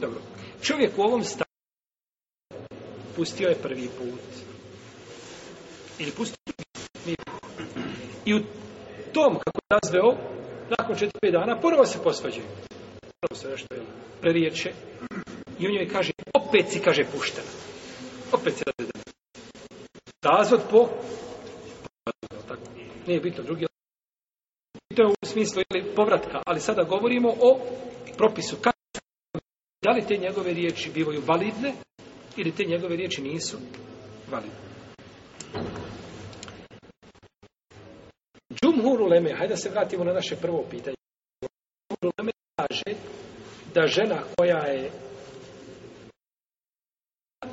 Dobro. Čovjek u ovom stanju pustio je prvi put. Ili pustio je I u tom, kako je razveo, nakon četiri, dana, ponovo se posvađaju. Ponovo se nešto I on joj kaže, opet si, kaže, puštena. Opet se Nazor Razvod po... Nije bitno, drugi to je u smislu ili povratka, ali sada govorimo o propisu. Kako da li te njegove riječi bivaju validne ili te njegove riječi nisu validne? Džumhur uleme, hajde da se vratimo na naše prvo pitanje. Džumhur uleme kaže da žena koja je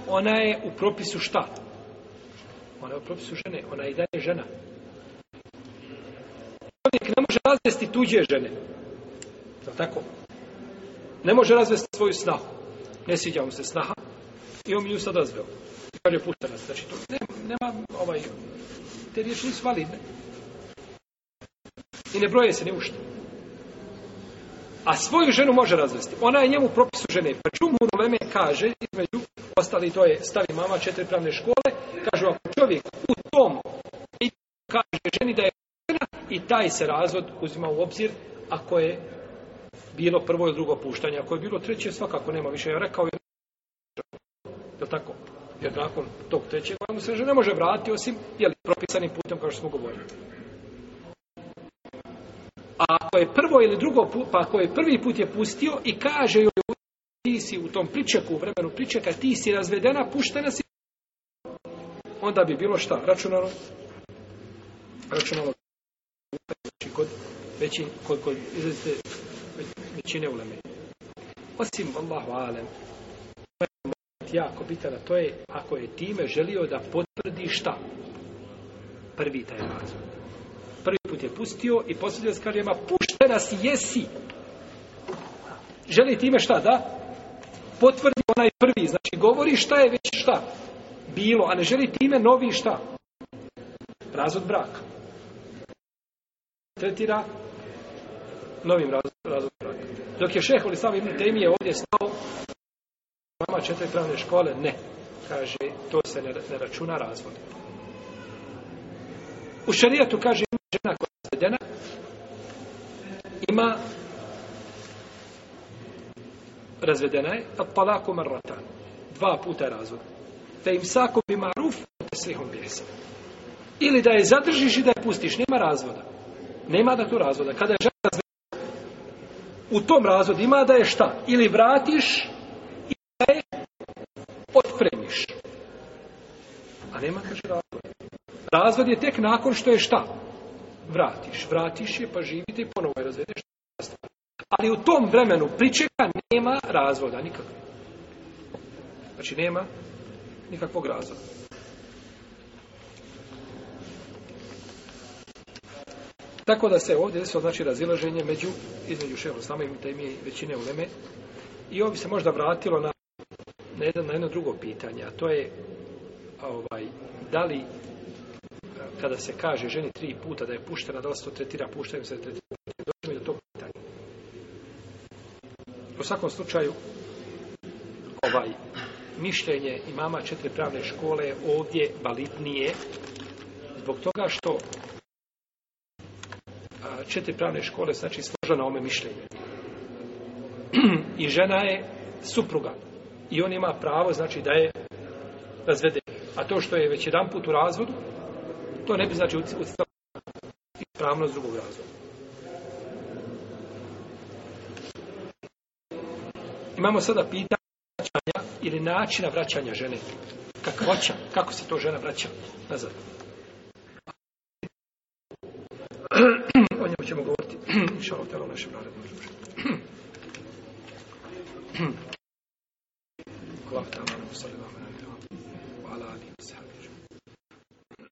ona je u propisu šta? Ona je u propisu žene, ona je i dalje žena. Čovjek ne može razvesti tuđe žene. Je tako? Ne može razvesti svoju snahu. Ne sviđa mu se snaha i on mi ju sad razveo. Kaže, pušta nas. Znači, to nema, ovaj, te riječi nisu validne. I ne broje se ni ušte. A svoju ženu može razvesti. Ona je njemu propisu žene. Pa u Leme kaže, između ostali to je stavi mama četiri pravne škole, kaže, ako čovjek u tom kaže ženi da je i taj se razvod uzima u obzir ako je bilo prvo ili drugo puštanje. Ako je bilo treće, svakako nema više. Ja rekao je tako? Jer nakon tog trećeg mu se ne može vratiti osim je propisanim putem kao što smo govorili. A ako je prvo ili drugo put, pa ako je prvi put je pustio i kaže joj ti si u tom pričeku, u vremenu pričeka, ti si razvedena, puštena si, onda bi bilo šta? Računalo? Računalo znači kod veći, kod, kod većine uleme. Osim Allahu alem, jako bitan, to je ako je time želio da potvrdi šta? Prvi taj razvoj. Prvi put je pustio i poslije s ma pušte nas jesi. Želi time šta, da? Potvrdi onaj prvi, znači govori šta je već šta bilo, a ne želi time novi šta? Razod braka. Tretira novim raz Dok je sam Olislam temi, je ovdje stao, mama četiri pravne škole, ne. Kaže, to se ne, računa razvod. U šarijetu, kaže, ima žena koja je ima razvedena je, a palako marratan. Dva puta razvod. Da im sako bi maruf, te svihom Ili da je zadržiš i da je pustiš. Nema razvoda. Nema da tu razvoda. Kada je žena u tom razvodu ima da je šta? Ili vratiš i da otpremiš. A nema kaže razvod. Razvod je tek nakon što je šta? Vratiš. Vratiš je pa živite i ponovo je razvedeš. Ali u tom vremenu pričeka nema razvoda nikakve. Znači nema nikakvog razvoda. Tako da se ovdje desilo znači razilaženje među između šehu slama i temije većine uleme. I ovdje bi se možda vratilo na, na, jedno, na drugo pitanje, a to je ovaj, da li kada se kaže ženi tri puta da je puštena, da li se to tretira puštenim se tretira došli mi do tog pitanja. U svakom slučaju, ovaj, mišljenje imama četiri pravne škole ovdje balitnije zbog toga što četiri pravne škole, znači, na ome mišljenje. I žena je supruga. I on ima pravo, znači, da je razvede. A to što je već jedan put u razvodu, to ne bi, znači, pravno ispravnost drugog razvoda. Imamo sada pitanje vraćanja ili načina vraćanja žene. Kakvoća, kako se to žena vraća nazad. ćemo govoriti inša o našem narednom